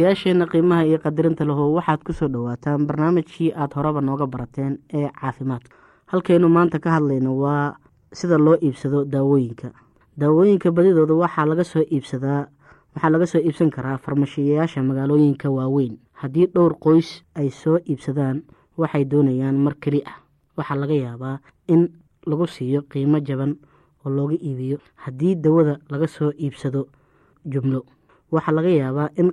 dhageystayaasheenna qiimaha iyo qadarinta lahow waxaad ku soo dhowaataan barnaamijkii aada horeba nooga barateen ee caafimaadka halkaynu maanta ka hadlayno waa sida loo iibsado daawooyinka. Daawooyinka badidooda waxaa laga soo iibsadaa waxaa laga soo iibsan karaa farmashiyayaasha magaalooyinka waaweyn. Haddii dhowr qoys ay soo iibsadaan waxay doonayaan mar keli ah. Waxaa laga yaabaa in lagu siiyo qiimo jaban oo looga iibiyo haddii dawada laga soo iibsado jumlo. Waxaa laga yaabaa in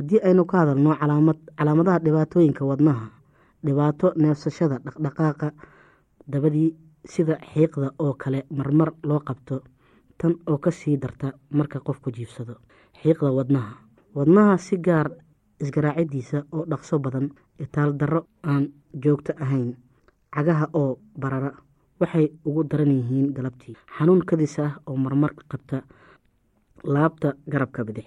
haddii aynu ka hadalno calaamadaha dhibaatooyinka wadnaha dhibaato neefsashada dhaqdhaqaaqa dabadii sida xiiqda oo kale marmar loo qabto tan oo ka sii darta marka qofku jiifsado xiiqda wadnaha. Wadnaha si gaar isgaraacidiisa oo dhaqso badan itaal darro aan joogto ahayn cagaha oo barara waxay ugu daran yihiin galabtii. Xanuun kadis ah oo marmar qabta laabta garabka bidix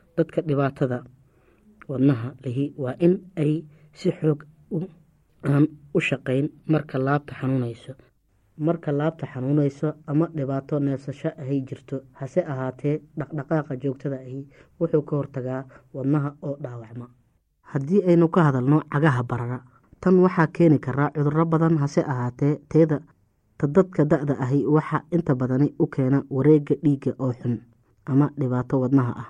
dadka dhibaatada wadnaha lihi waa in ay si xoog aan u shaqayn marka laabta xanuunayso. Marka laabta xanuunayso ama dhibaato neefsasho ahay jirto hase ahaatee dhaqdhaqaaqa joogtada ahi wuxuu ka hortagaa wadnaha oo dhaawacma. Haddii aynu ka hadalno cagaha barara tan waxaa keeni karaa cuduro badan hase ahaatee teeda ta dadka da-da ahi waxaa inta badani u keena wareega dhiigga oo xun ama dhibaato wadnaha ah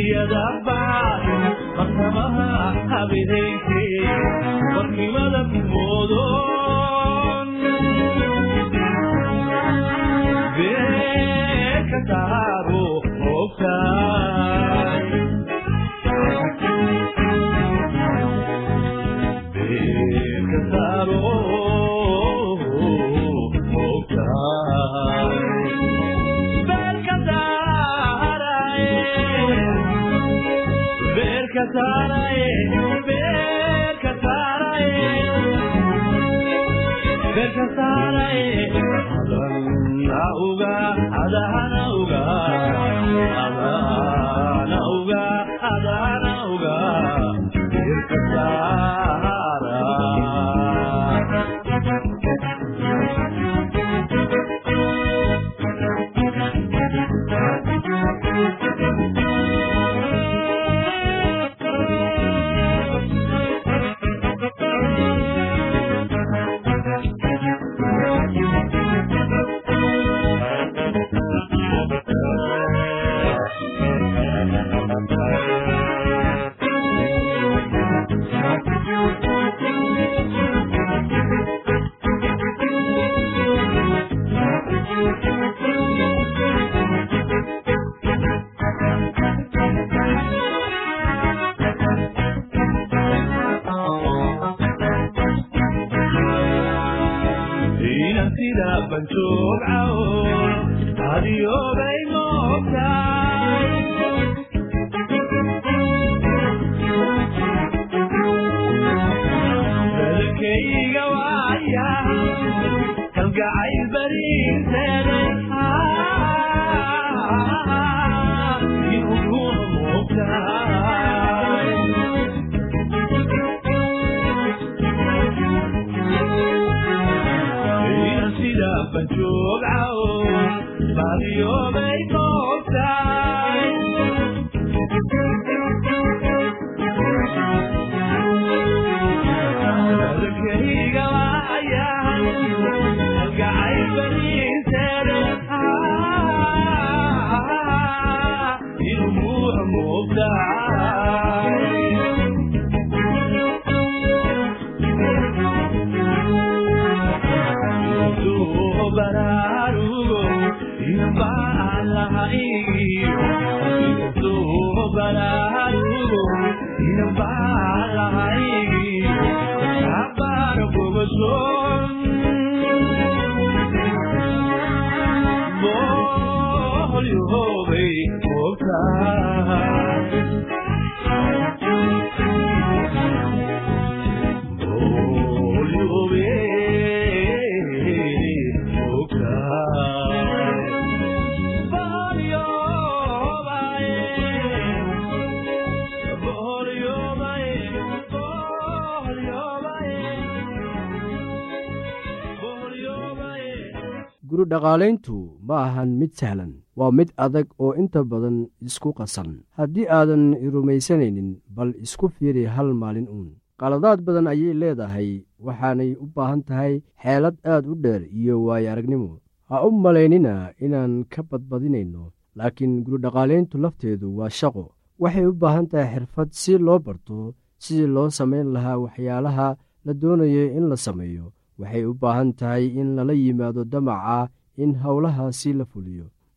dunyada beerka saaray adan ha uga adahana uga waan Lord. Dhaqaalayntu ma ahan mid sahlan waa mid adag oo inta badan isku qasan. Haddii aadan rumaysanaynin bal isku fiiri hal maalin uun. Qaladaad badan ayay leedahay waxaanay u baahan tahay xeelad aad u dheer iyo waayo aragnimo ha u malaynina inaan ka badbadinayno laakiin gurudhaqaalayntu lafteedu waa shaqo. Waxay u baahan tahay xirfad si loo barto sidii loo samayn lahaa waxyaalaha la doonayo in la sameeyo. Waxay u baahan tahay in lala yimaado damaca in howlahaasi la fuliyo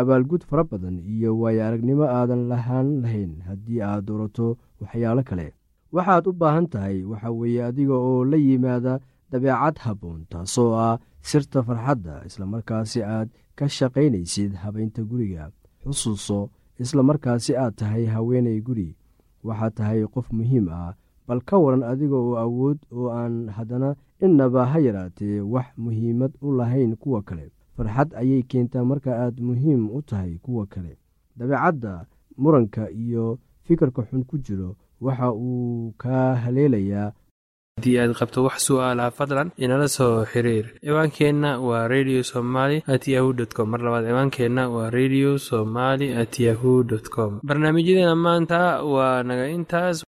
abaalgud fara badan iyo waayo aragnimo aadan lahaan lahayn haddii aad doorato waxyaalo kale. Waxaad u baahan tahay waxa weeye adiga oo la yimaada dabeecad habboon taasoo ah sirta farxadda islamarkaasi aad ka shaqaynaysid habaynta guriga. Xusuuso islamarkaasi aad tahay haweenay guri. Waxaad tahay qof muhiim ah bal ka waran adiga oo awood oo aan haddana innaba ha yaraatee wax muhiimad u lahayn kuwa kale farxad ayay keentaa marka aad muhiim u tahay kuwa kale. Dabeecadda muranka iyo fikirka xun ku jiro waxa uu kaa haleelayaa. Haddii aad qabto wax su'aalaha fadlan inala soo xiriir. Ciwaankeenna waa radio somaly at yahu dt com. Mar labaad ciwaankeenna waa radio somaly at yahu dt com. Barnaamijyadeena maanta waa naga intaas